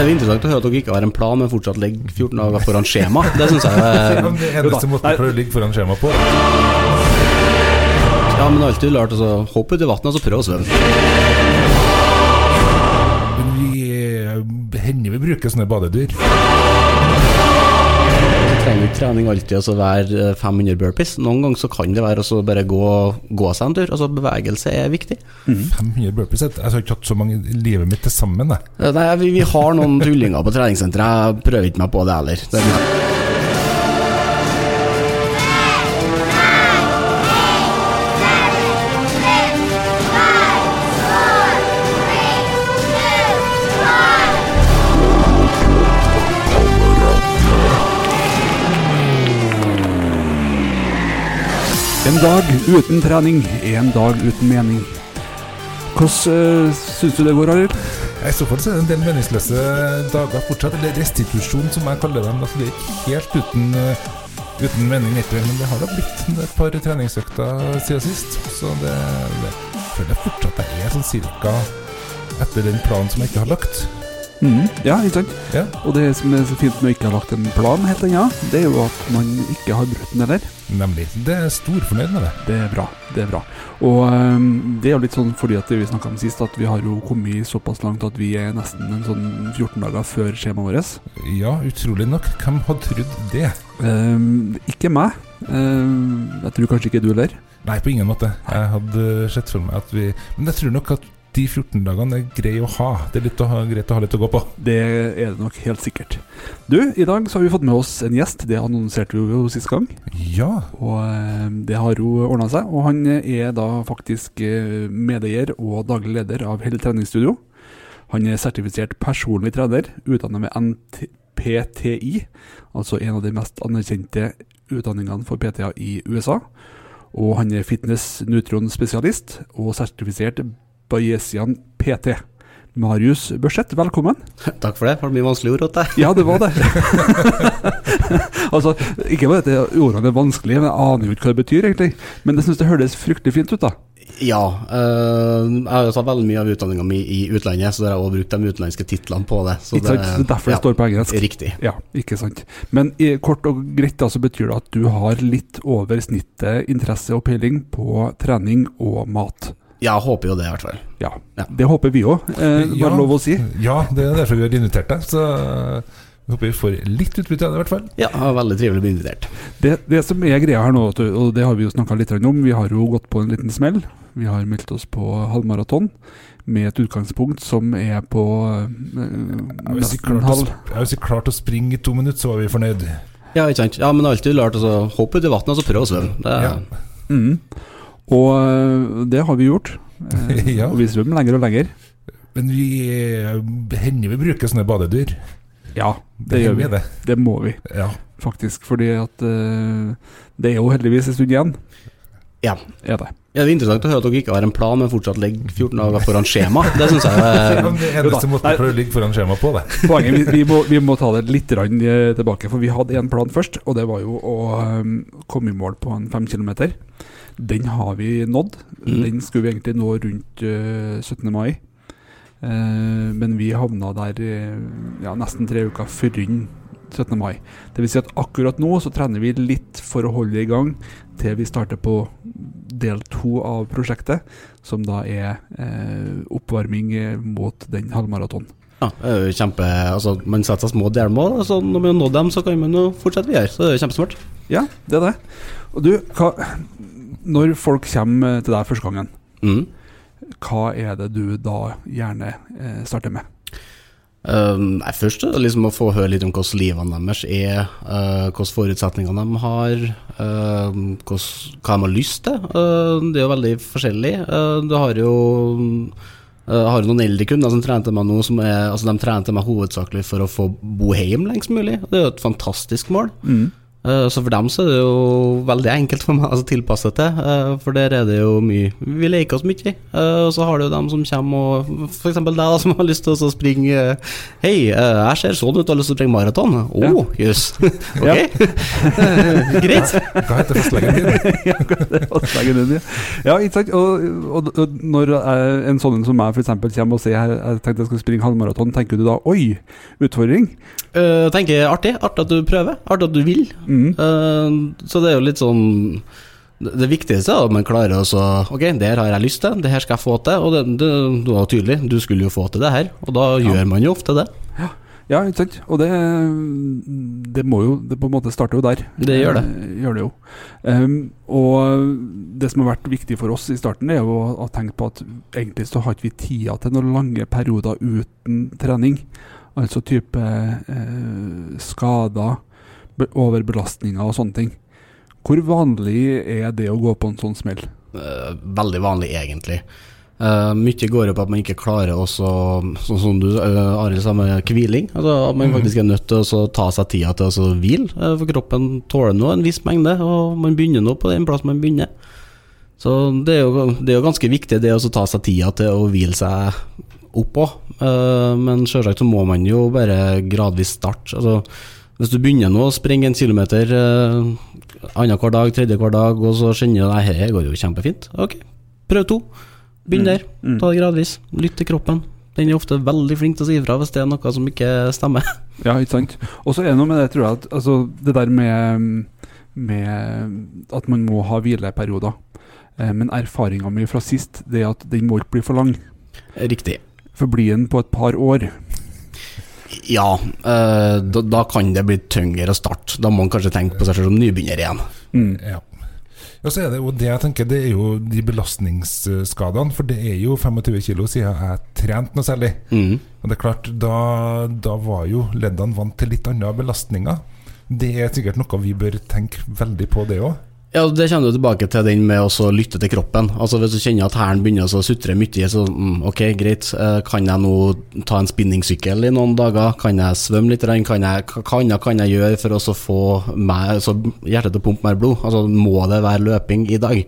Det er interessant å høre at dere ikke har en plan, men fortsatt ligger 14 dager foran skjema. Det syns jeg er Det eneste måten for å ligge foran skjema på. Ja, men alltid lært å hoppe ut i vannet og så prøve å svømme. Men vi eh, hender vi bruker sånne badedyr. Så trenger ikke trening alltid å være eh, 500 burpees. Noen ganger så kan det være å bare gå, gå seg en tur. Altså Bevegelse er viktig. 500 burpees. Jeg har ikke hatt så mange i livet mitt til sammen. Nei, vi, vi har noen tullinger på treningssenteret. Jeg prøver ikke meg på det heller. Det dag uten trening én dag uten mening. Hvordan uh, syns du det går, Arild? I så fall så er det en del meningsløse dager fortsatt, eller restitusjon som jeg kaller dem. Altså, det er ikke helt uten, eh, uten mening, egentlig, men det har da blitt et par treningsøkter siden sist. Så det, det jeg føler fortsatt jeg er sånn cirka etter den planen som jeg ikke har lagt. Mhm, ja, ikke sant? Ja. Og det som er så fint med å ikke ha lagt en plan helt ennå, det er jo at man ikke har brutt den heller. Nemlig. Det er stor fornøyd med det. Det er bra. det er bra. Og um, det er jo litt sånn fordi at det vi snakka om sist, at vi har jo kommet såpass langt at vi er nesten en sånn 14 dager før skjemaet vårt. Ja, utrolig nok. Hvem hadde trodd det? Um, ikke meg. Um, jeg tror kanskje ikke du heller. Nei, på ingen måte. Jeg hadde sett for meg at vi Men jeg tror nok at de 14 dagene er greie å ha. Det er å ha, greit å ha litt å gå på. Det er det nok helt sikkert. Du, i dag så har vi fått med oss en gjest. Det annonserte vi jo sist gang. Ja. Og eh, det har jo ordna seg. Og han er da faktisk eh, medeier og daglig leder av Hell treningsstudio. Han er sertifisert personlig trener, utdannet med NPTI, altså en av de mest anerkjente utdanningene for PTA i USA. Og han er fitness nutron-spesialist og sertifisert Bayesian PT. Marius Børseth, velkommen. takk for det. Var det mye vanskelige ord åt deg? Ja, det var det. altså, ikke bare at ordene er vanskelige, men jeg aner jo ikke hva det betyr, egentlig. Men jeg syns det høres fryktelig fint ut, da. Ja. Øh, jeg har jo tatt veldig mye av utdanninga mi i utlandet, så da har jeg også brukt de utenlandske titlene på det. Så Ikke sant? Det er derfor det ja, står på engelsk. Riktig. Ja, ikke sant. Men i, kort og greit da, så betyr det at du har litt over snittet interesse og peiling på trening og mat. Jeg håper jo det, i hvert fall. Ja, Ja. det håper vi òg, eh, Ja. lov å si. Ja, det er derfor vi har invitert deg. Så vi håper vi får litt utbytte av det, i hvert fall. Ja, veldig trivelig å bli invitert. Det, det som er greia her nå, og det har vi jo snakka litt om, vi har jo gått på en liten smell. Vi har meldt oss på halvmaraton med et utgangspunkt som er på eh, Hvis vi klarte klarte å springe i to minutter, så var vi fornøyd. Ja, ikke sant. Ja, men alltid lært å hoppe ut i vannet og så prøve å svømme. Det er, Ja. mm. Og eh, det har vi gjort. Eh, Ja. Og vi svømmer lenger og lenger. Men vi eh, hender vi bruker sånne badedyr. Ja, det gjør vi. Det. Det må vi Ja. faktisk. Fordi at det er jo heldigvis en stund igjen. Ja. Er det. Ja, det er interessant å høre at dere ikke har en plan, men fortsatt ligger 14 dager foran skjema. Det syns jeg er det eneste måten å for å ligge foran skjema på det. Poenget, vi, vi, må, vi må ta det litt tilbake, for vi hadde en plan først, og det var jo å komme i mål på en fem kilometer. Den har vi nådd. Mm. Den skulle vi egentlig nå rundt eh, 17. mai. Eh, men vi havna der eh, ja, nesten tre uker før 17. mai. Det vil si at akkurat nå så trener vi litt for å holde i gang til vi starter på del to av prosjektet, som da er eh, oppvarming eh, mot den halvmaratonen. Ja, det er jo kjempe Altså, man setter seg små delmål, og så når man har nådd dem, så kan man jo fortsette videre. Så det er jo kjempesmart. Ja, det er det. Og du, hva, når folk kommer til deg første gangen, Mm. hva er det du da gjerne eh, starter med? Um, nei, først er det liksom å få høre litt om hvordan livene deres er, uh, hvordan forutsetningene de har, uh, hvordan, hva de har lyst til. Uh, det er jo veldig forskjellig. Du har jo har noen eldre kunder som trente meg nå, som er, altså de trente meg hovedsakelig for å få bo hjemme lengst mulig. Det er jo et fantastisk mål. Mm. Eh, Så for dem så er det jo veldig enkelt for meg å tilpasse det, eh, for der er det jo mye Vi leker oss mye. Eh, Og så har du dem som kommer og F.eks. deg, da, som har lyst til å springe Hei, jeg ser sånn ut, har lyst til å springe maraton. Å, Ja. jøss. ok. Greit. Hva heter fastlegen din? ja, det er fastlegen din, ja. ikke sant? Og, og, og når en sånn som meg f.eks. kommer og sier jeg, jeg tenkte jeg skal springe halvmaraton, tenker du da oi, utfordring? Uh, tenker artig. Artig at du prøver. Artig at du vil. Mm. Uh, så det er jo litt sånn Det viktigste er at man klarer å så Ok, det her har jeg lyst til, det her skal jeg få til. Og det, det, det var tydelig, du skulle jo få til det her. Og da gjør man jo ofte det. Ja, ikke sant? Og det, det må jo Det på en måte starter jo der. Det gjør det. Eh, gjør det jo. Um, og det som har vært viktig for oss i starten, er jo å, ha tenke på at egentlig så har ikke vi tida til noen lange perioder uten trening. Altså type eh, skader, overbelastninger og sånne ting. Hvor vanlig er det å gå på en sånn smell? Eh, veldig vanlig, egentlig. Uh, mye går jo på at man ikke klarer å så, Sånn som du, uh, Arild sa med hviling. Altså, at man faktisk er nødt til å ta seg tida til å hvile. eh, for kroppen tåler nå en viss mengde, og man begynner nå på den plassen man begynner. Så det er jo, det er jo ganske viktig det å ta seg tida til å hvile seg opp òg. men selvsagt så må man jo bare gradvis starte. Altså, hvis du begynner nå å springe en kilometer eh, annenhver dag, tredje hver dag, og så kjenner du at dette går jo kjempefint. Ok, prøv to. Begynn der. Mm. Ta det gradvis. Lytt til kroppen. Den er ofte veldig flink til å si ifra hvis det er noe som ikke stemmer. Ja, ikke sant. Og så er det noe med det, tror jeg, at altså, det der med, med at man må ha hvileperioder. Eh, men erfaringa mi fra sist, det er at den må ikke bli for lang. Riktig. For blir den på et par år Ja, eh, da, da kan det bli tyngre å starte. Da må man kanskje tenke på seg selv som nybegynner igjen. mm. Ja. Og så er det jo det jeg tenker, det er jo de belastningsskadene. For det er jo 25 kilo siden jeg trente noe særlig. Mm. Og det er klart, da, da var jo leddene vant til litt andre belastninger. Det er sikkert noe vi bør tenke veldig på, det òg. Ja, Det kommer du tilbake til den med å lytte til kroppen. Altså Hvis du kjenner at hæren begynner å sutre mye, så mm, ok, greit. Eh, Kan jeg nå ta en spinningsykkel i noen dager? Kan jeg svømme litt? Kan jeg, hva annet kan jeg gjøre for å få så hjertet til å pumpe mer blod? Altså Må det være løping i dag?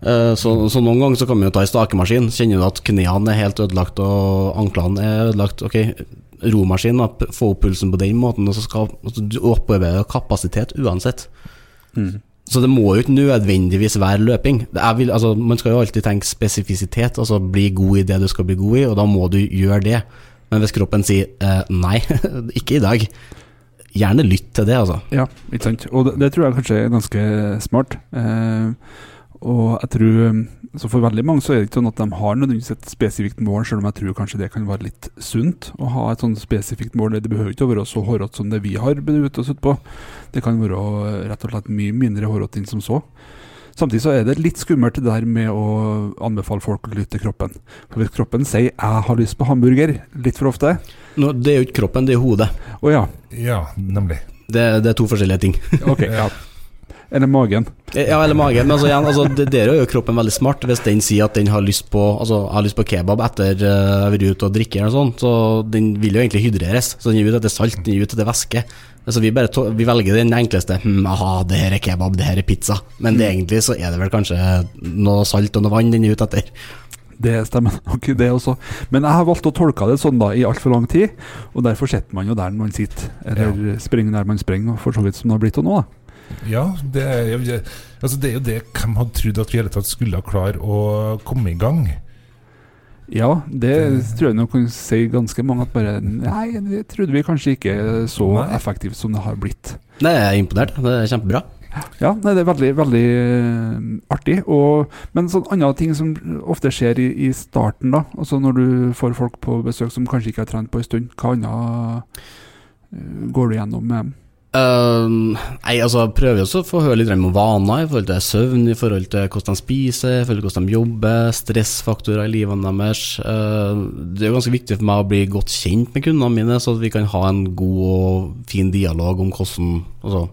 Eh, Så, så noen ganger så kan vi jo ta en stakemaskin. Kjenner du at knærne er helt ødelagt og anklene er ødelagt? Ok, romaskin, få opp pulsen på den måten. Og så skal altså, du opparbeider kapasitet uansett. Mm. Så det må jo ikke nødvendigvis være løping. Vil- altså, man skal jo alltid tenke spesifisitet, altså bli god i det du skal bli god i, og da må du gjøre det. Men hvis kroppen sier eh, nei, ikke i dag, gjerne lytt til det, altså. Ja, ikke sant. Og det, det tror jeg kanskje er ganske smart. Eh, og jeg tror Så for veldig mange så er det ikke sånn at de har nødvendigvis et spesifikt mål, selv om jeg tror kanskje det kan være litt sunt å ha et sånn spesifikt mål. Det behøver ikke å være så hårete som det vi har benyttet oss ut på. Det kan være rett og slett mye mindre hårete enn som så. Samtidig så er det litt skummelt det der med å anbefale folk å lytte til kroppen. For hvis kroppen sier 'jeg har lyst på hamburger' litt for ofte no, det er jo ikke kroppen, det er hodet. Å ja, Ja, nemlig. Det, det er to forskjellige ting. ok. ja. Eller magen. Ja, eller magen, men altså igjen, altså, det, der er jo kroppen veldig smart. Hvis den sier at den har lyst på Altså, har lyst på kebab etter uh, jeg har vært ute og drikke eller sånt, så den vil jo egentlig hydreres. Så den gir ut etter salt, den gir ut etter væske. Altså, vi, bare vi velger den enkleste. Hm, aha, det her er kebab, det her er pizza. Men det, egentlig så er det vel kanskje noe salt og noe vann den gir ut etter. Det stemmer nok, det også. Men jeg har valgt å tolke det sånn da i altfor lang tid, og derfor sitter man jo der man sitter, eller springer der man springer, for så vidt som det har blitt til nå. da. Ja, det er, jo- altså det er jo det hvem hadde trodd at vi hele tatt skulle klare å komme i gang. Ja, det tror jeg nok kan si ganske mange at bare Nei, det trodde vi kanskje ikke så Nei. effektivt som det har blitt. Nei, jeg er imponert. Det er kjempebra. Ja, nei, det er veldig, veldig eh, artig. Og, men sånn andre ting som ofte skjer i, i starten, da, altså når du får folk på besøk som kanskje ikke har trent på en stund, hva annet eh, går du gjennom med dem? Uh, nei, altså prøver også å få høre litt om vaner i forhold til søvn, i forhold til hvordan de spiser, i forhold til hvordan de jobber, stressfaktorer i livene deres. Uh, det er jo ganske viktig for meg å bli godt kjent med kundene mine, så at vi kan ha en god og fin dialog om hvordan Altså,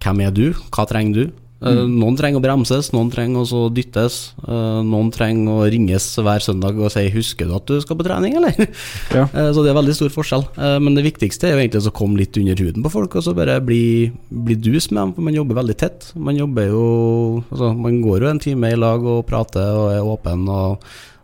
hvem er du, hva trenger du, Eh, Noen trenger å bremses, noen trenger å dyttes. eh, Noen trenger å ringes hver søndag og si 'husker du at du skal på trening', eller? Ja. Eh, Så det er veldig stor forskjell. Men det viktigste er jo egentlig å komme litt under huden på folk, og så bare bli, bli dus med dem, for man jobber veldig tett. Man jobber jo altså, Man går jo en time i lag og prater og er åpen. og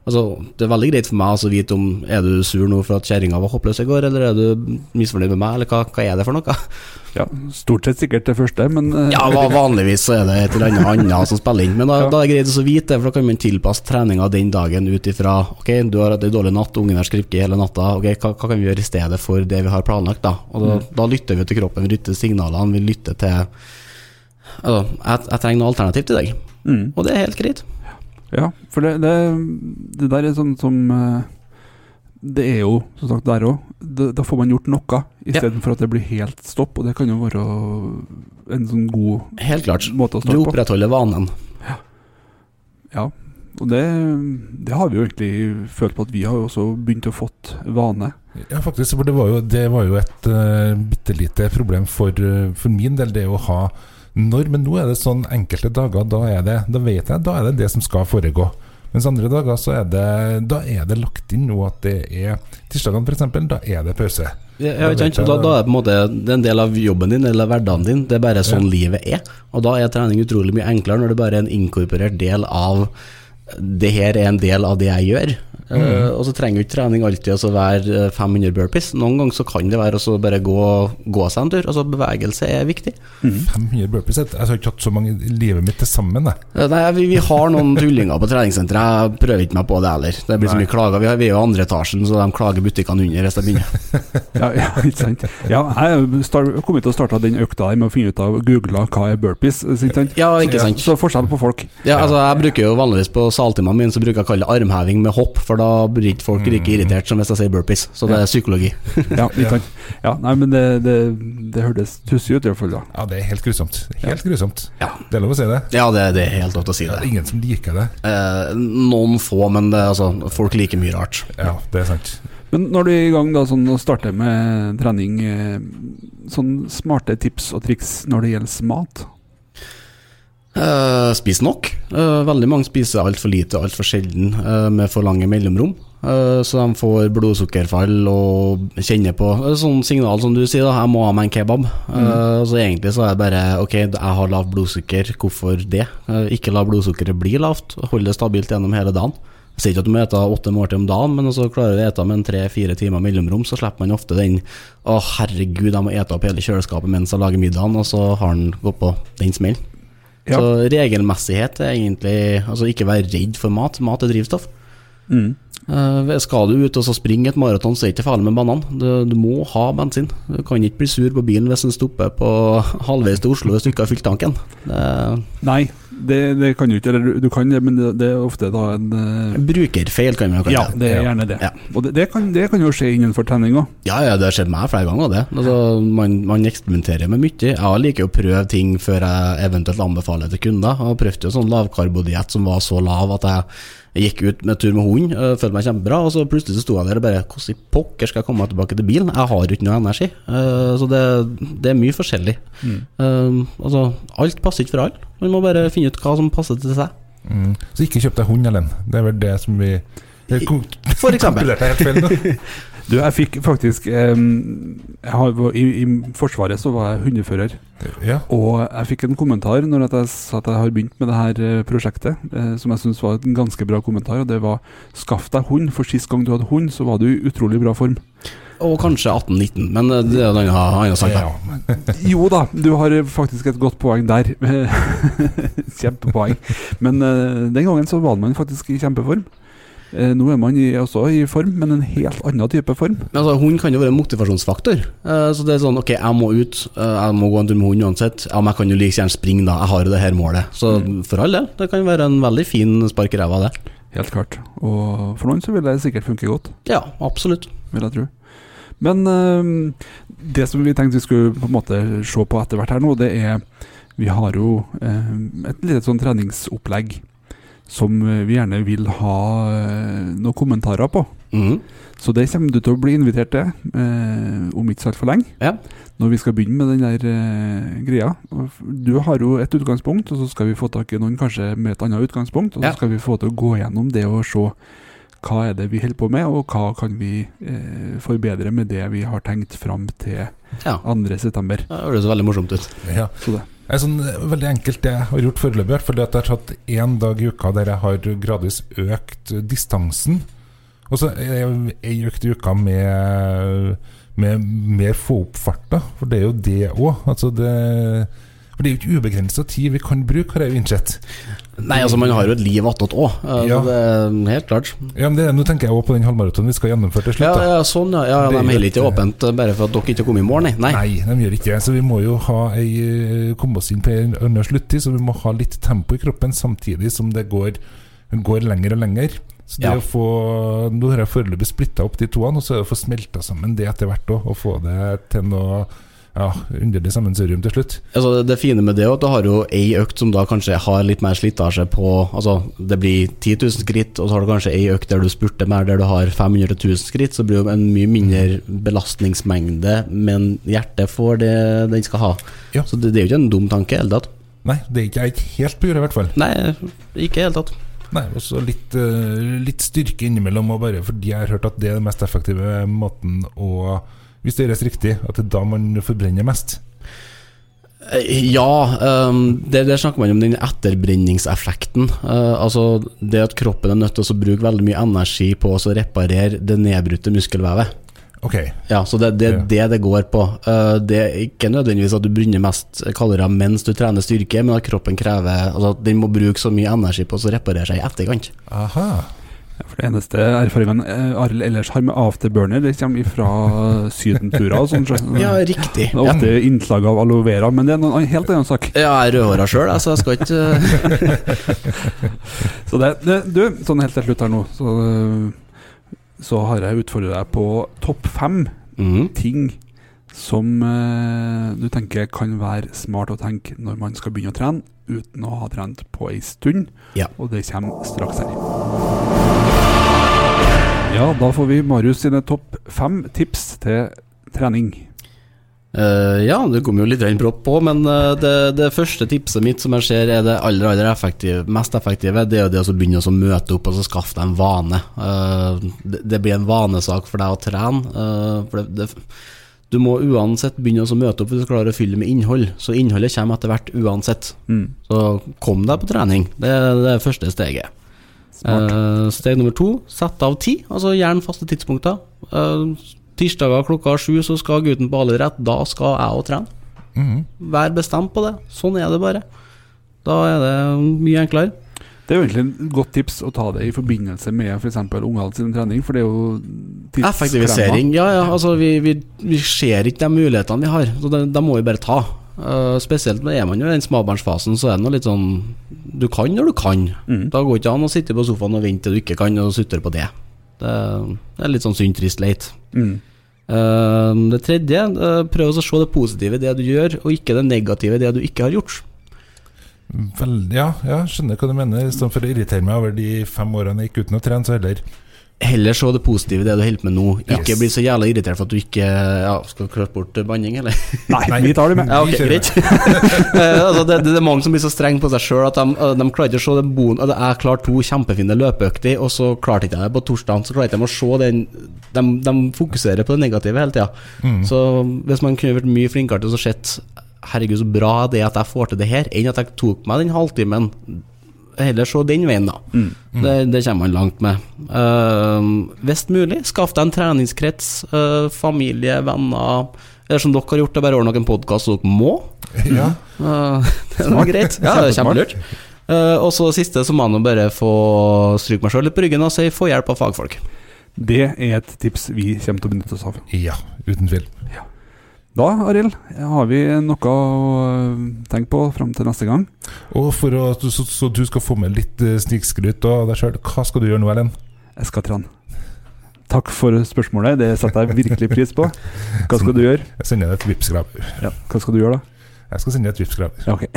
Altså, det er veldig greit for meg altså, å vite om er du sur nå for at kjerringa var hoppløs i går, eller er du misfornøyd med meg, eller hva, hva er det for noe? ja. Stort sett sikkert det første, men eh, Ja, vanligvis så er det et eller annet annet som spiller inn, men da, Ja. da er det greit å vite det, for da kan man tilpasse treninga den dagen ut ifra Ok, du har hatt ei dårlig natt, ungen har skriket hele natta, ok, hva, hva kan vi gjøre i stedet for det vi har planlagt, da? Og da, da lytter vi til kroppen, vi lytter til signalene, vi lytter til Altså, jeg, jeg trenger noe alternativ til deg, mm. og det er helt greit. Ja, for det, det, det der er sånn som eh, Det er jo, som sagt, der òg. Da får man gjort noe, istedenfor for at det blir helt stopp. Og det kan jo være en sånn god Helt klart. måte å Du starte på. opprettholder vanen. Ja, og det, det har vi jo egentlig følt på at vi har jo også begynt å fått vane. Ja, faktisk. For det var jo, det var jo et uh, bitte lite problem for, uh, for min del, det å ha når. Men nå er det sånn enkelte dager, da er det Da vet jeg, da er det det som skal foregå. Mens andre dager så er det Da er det lagt inn nå at det er Tirsdagene f.eks., da er det pause. Ja, ja, ikke sant? Da, da er det på en måte Det er en del av jobben din eller hverdagen din. Det er bare sånn livet er. Og da er trening utrolig mye enklere når det bare er en inkorporert del av Det her er en del av det jeg gjør. Eh, og så trenger jo ikke trening alltid å være eh, 500 burpees. Noen ganger så kan det være å bare gå, gå seg en tur. Altså Bevegelse er viktig. 500 burpees. Jeg har ikke hatt så mange i livet mitt til sammen, jeg. Eh, Nei, vi, vi har noen tullinger på treningssenteret. Jeg prøver ikke meg på det heller. Det blir så mye klager. Vi, har, vi er jo andre etasjen, så de klager butikkene under hvis det begynner. Ja, ja ikke sant? Ja, jeg start, kommet til å starte den økta her med å finne ut av googla hva er burpees. Ikke sant? Ja, ikke sant. Så forskjell på folk. Ja, altså Jeg bruker jo vanligvis på saltimene mine Så bruker jeg å kalle det armheving med hopp, for da blir folk like irritert som hvis jeg sier burpees. Så det er psykologi. Ja, vi kan. Ja, nei, men det, det, det hørtes tussig ut i hvert fall. da. Ja, det er helt grusomt. Helt grusomt. Ja. Det er lov å si det. Ja, det, det er helt lov til å si Det det. ingen som liker det. Eh, noen få, men det, altså, folk liker mye rart. Ja, det er sant. Men når du er i gang da, sånn, å starte med trening, eh, sånn smarte tips og triks når det gjelder mat? Eh, spis nok. Eh, veldig mange spiser altfor lite og altfor sjelden eh, med for lange mellomrom. Eh, så de får blodsukkerfall og kjenner på sånn signal som du sier, da. Jeg må ha meg en kebab. Mm. så egentlig så er det bare ok, jeg har lavt blodsukker, hvorfor det? Ikke la blodsukkeret bli lavt, hold det stabilt gjennom hele dagen. Jeg sier ikke at du må ete åtte måltider om dagen, men så klarer du å ete med en tre-fire timer mellomrom, så slipper man ofte den Å, herregud, jeg må ete opp hele kjøleskapet mens jeg lager middagen, og så har han gått på den smellen. Ja. Så regelmessighet er egentlig Altså ikke være redd for mat. Mat er drivstoff. Mm. Uh, skal du ut og så springe et maraton, så er det ikke farlig med banan. Du, du må ha bensin. Du kan ikke bli sur på bilen hvis den stopper på halvveis til Oslo hvis du ikke har fylt tanken. Det Nei, det, det kan du ikke. Eller du- kan det, men det, det er ofte da en uh... brukerfeil, kan vi kalle Ja, det er gjerne det. Ja. Og det, det, kan, det kan jo skje innenfor trening òg. Ja, ja, det har skjedd meg flere ganger, det. Altså, man, man eksperimenterer med mye. Jeg liker å prøve ting før jeg eventuelt anbefaler til kunder. Jeg prøvde jo sånn lavkarbodiett som var så lav at jeg jeg gikk ut med tur med hund, øh, følte meg kjempebra, og så plutselig så sto jeg der og bare Hvordan i pokker skal jeg komme meg tilbake til bilen? Jeg har ikke noe energi. Uh, så det, det er mye forskjellig. Eh, altså, alt passer ikke for alle. Man må bare finne ut hva som passer til seg. Mm. Så ikke kjøp deg hund, Ellen. Det er vel det som vi For eksempel. Du, jeg fikk faktisk um, jeg har, i, I Forsvaret så var jeg hundefører. Ja. Og jeg fikk en kommentar når jeg sa at jeg har begynt med det her eh, prosjektet, eh, som jeg syns var en ganske bra kommentar. Og det var 'skaff deg hund', for sist gang du hadde hund, så var du i utrolig bra form. Og kanskje 18-19, men øh, det er en annen sak. Jo da, du har eh, faktisk et godt poeng der. Kjempepoeng. Men eh, den gangen så var man faktisk i kjempeform. Eh, nå er man i, også i form, men en helt annen type form. Men altså, Hund kan jo være en motivasjonsfaktor. Eh, så det er sånn, ok, jeg må ut, eh, jeg må gå en tur med hund uansett. Ja, men jeg kan jo like gjerne springe, da. Jeg har jo det her målet. Så for all del, det kan være en veldig fin spark i ræva, det. Helt klart. Og for noen så vil det sikkert funke godt, Ja, absolutt. vil jeg tro. Men eh, det som vi tenkte vi skulle på en måte se på etter hvert her nå, det er Vi har jo et lite sånn treningsopplegg som eh, vi gjerne vil ha eh, noen kommentarer på. Mhm. Så det kommer du til å bli invitert til eh, om ikke så altfor lenge. Ja. Når vi skal begynne med den der eh, greia. Du har jo et utgangspunkt, og så skal vi få tak i noen kanskje med et annet utgangspunkt. Og så Ja. skal vi få til å gå gjennom det og se hva er det vi holder på med, og hva kan vi eh, forbedre med det vi har tenkt fram til ja. 2. september. Det høres veldig morsomt ut. Ja. Så det. Det er sånn eh, veldig enkelt det jeg har gjort foreløpig. Fordi at Jeg har tatt én dag i uka der jeg har gradvis økt distansen. Og så ei økt i uka med, med mer få opp farta, for det er jo det òg. Altså det, det er jo ikke ubegrensa tid vi kan bruke, har jeg jo innsett. Nei, altså man har jo et liv attåt òg, Ja. det er helt klart. Ja, men det, Nå tenker jeg også på den halvmaratonen vi skal gjennomføre til slutt. Ja, ja sånn, ja. ja Det de holder ikke åpent eh, bare for at dere ikke kommer i morgen, nei. nei. Nei, de gjør ikke det. Så vi må jo ha ei, eh, komme oss inn på en annen sluttid, så vi må ha litt tempo i kroppen samtidig som det går, går lenger og lenger. Så det Ja. å få Nå har jeg foreløpig splitta opp de toene, og så er det å få smelta sammen det etter hvert òg, og få det til noe ja, underlig sammensurium til slutt. Altså, det fine med det er at du har jo ei økt som da kanskje har litt mer slitasje på Altså, det blir 10 000 skritt, og så har du kanskje ei økt der du spurter mer, der du har 500 000 skritt, så blir det en mye mindre belastningsmengde, men hjertet får det den skal ha. Ja. Så det, det er jo ikke en dum tanke i det hele tatt. Nei, det er ikke ikke helt på jordet, i hvert fall. Nei, ikke i det hele tatt. Nei, Og så litt, eh, litt styrke innimellom, og bare fordi jeg har hørt at det er den mest effektive måten å Hvis det gjøres riktig, at det er da man forbrenner mest. Eh, Ja, um, det, det snakker man om den etterbrenningseffekten. Uh, altså det at kroppen er nødt til å bruke veldig mye energi på å reparere det nedbrutte muskelvevet. Ok, Ja, så det er det, det det går på. Uh, det er ikke nødvendigvis at du brenner mest kalorier mens du trener styrke, men at kroppen krever Altså at den må bruke så mye energi på å reparere seg i etterkant. aha. Ja, for Det eneste erfaringen eh, Arild ellers har med afterburner, det kommer fra sydenturer sånn. Ja, riktig. Det er ofte innslag av aloe vera, men det er en helt annen sak. Ja, jeg er rødhåra sjøl, så jeg skal ikke Så det, det, du, sånn helt til slutt her nå, så, så har jeg utfordret deg på topp fem mm. ting som eh, du tenker kan være smart å tenke når man skal begynne å trene uten å ha trent på ei stund. Ja. Og det kommer straks her. Ja, da får vi Marius sine topp fem tips til trening. Uh, ja, det kom jo litt propp på, men eh, det, det første tipset mitt som jeg ser er det aller aller effektive, mest effektive, det er jo det å begynne å møte opp og så skaffe deg en vane. Uh, det, det blir en vanesak for deg å trene. Uh, for det, du må uansett begynne å møte opp hvis du klarer å fylle med innhold. Så innholdet kommer etter hvert uansett. Mm. Så kom deg på trening. Det er det første steget. Eh, steg nummer to, sett av tid. Altså gjerne faste tidspunkter. Uh, tirsdager klokka sju så skal gutten på allerett. Da skal jeg òg trene. Mhm. Vær bestemt på det. Sånn er det bare. Da er det mye enklere. Det er jo egentlig et godt tips å ta det i forbindelse med f.eks. ungene sin trening, for det er jo tidsklemma. Effektivisering. Ja, ja. Altså, vi, vi, vi ser ikke de mulighetene vi har. Så de må vi bare ta. Uh, spesielt når er man jo i den småbarnsfasen, så er det noe litt sånn Du kan når du kan. Mm. Da går det ikke an å sitte på sofaen og vente til du ikke kan, og sutre på det. Det, det er litt sånn synd, trist, leit. Mm. Uh, det tredje, uh, prøv å se det positive i det du gjør, og ikke det negative i det du ikke har gjort. Vel, ja, ja, skjønner hva du mener. Istedenfor å irritere meg over de fem årene jeg gikk uten å trene, så heller Heller se det positive i det du holder på med nå. Ikke Yes. bli så jævla irritert for at du ikke ja, skal kløpe bort banning, eller? Nei, vi tar det med. Ja, ok, greit. Eh, altså, det, det er mange som blir så strenge på seg sjøl at de, eh, de klarer ikke å se den boen at Jeg klarte to kjempefine løpeøkter, og så klarte ikke jeg det på torsdag. Så klarte de å se den De, de fokuserer på det negative hele tida. Mm. Så hvis man kunne vært mye flinkere til å sett Herregud, så bra det er at jeg får til det her, enn at jeg tok meg den halvtimen. Heller se den veien, da. Mm. Det, det kommer man langt med. Uh, hvis mulig, skaff deg en treningskrets, Uh, familie, venner. Eller som dere har gjort, det bare ordne noen podkast dere må. Ja. Uh, det er greit. Ja, det er kjempelurt. Uh, og så siste, så må jeg bare få stryke meg sjøl litt på ryggen og si få hjelp av fagfolk. Det er et tips vi kommer til å benytte oss av. ja, uten tvil. Da, Arild, har vi noe å øh, tenke på fram til neste gang. Og for å, så, så du skal få med litt eh, snikskryt av deg sjøl, hva skal du gjøre nå, Ellen? Jeg skal trene. Takk for spørsmålet, det setter jeg virkelig pris på. Hva skal du gjøre? Jeg sender deg et Vipps-krav. Ja, hva skal du gjøre, da? Jeg skal sende et driftskrav. Ja, Okay.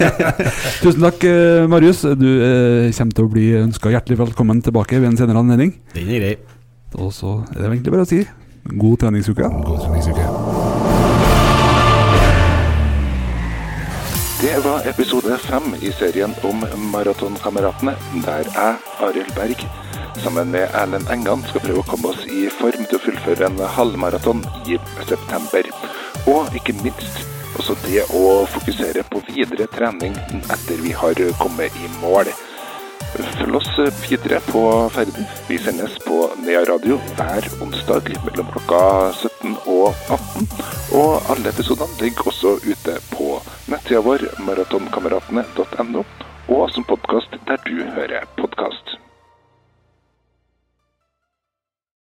Tusen takk, eh, Marius. Du eh, kommer til å bli ønska hjertelig velkommen tilbake ved en senere anledning. Den er grei. Og så er det egentlig bare å si god treningsuke. God treningsuke. Det var episode fem i serien om Maratonkameratene, der jeg, Arild Berg, sammen med Erlend Engan skal prøve å komme oss i form til å fullføre en halvmaraton i september. Og ikke minst også det å fokusere på videre trening etter vi har kommet i mål. Følg oss videre på ferden. Vi sendes på Nea Radio hver onsdag mellom klokka 17 og 18. Og alle episodene ligger også ute på nettsida vår maratonkameratene.no, og som podkast der du hører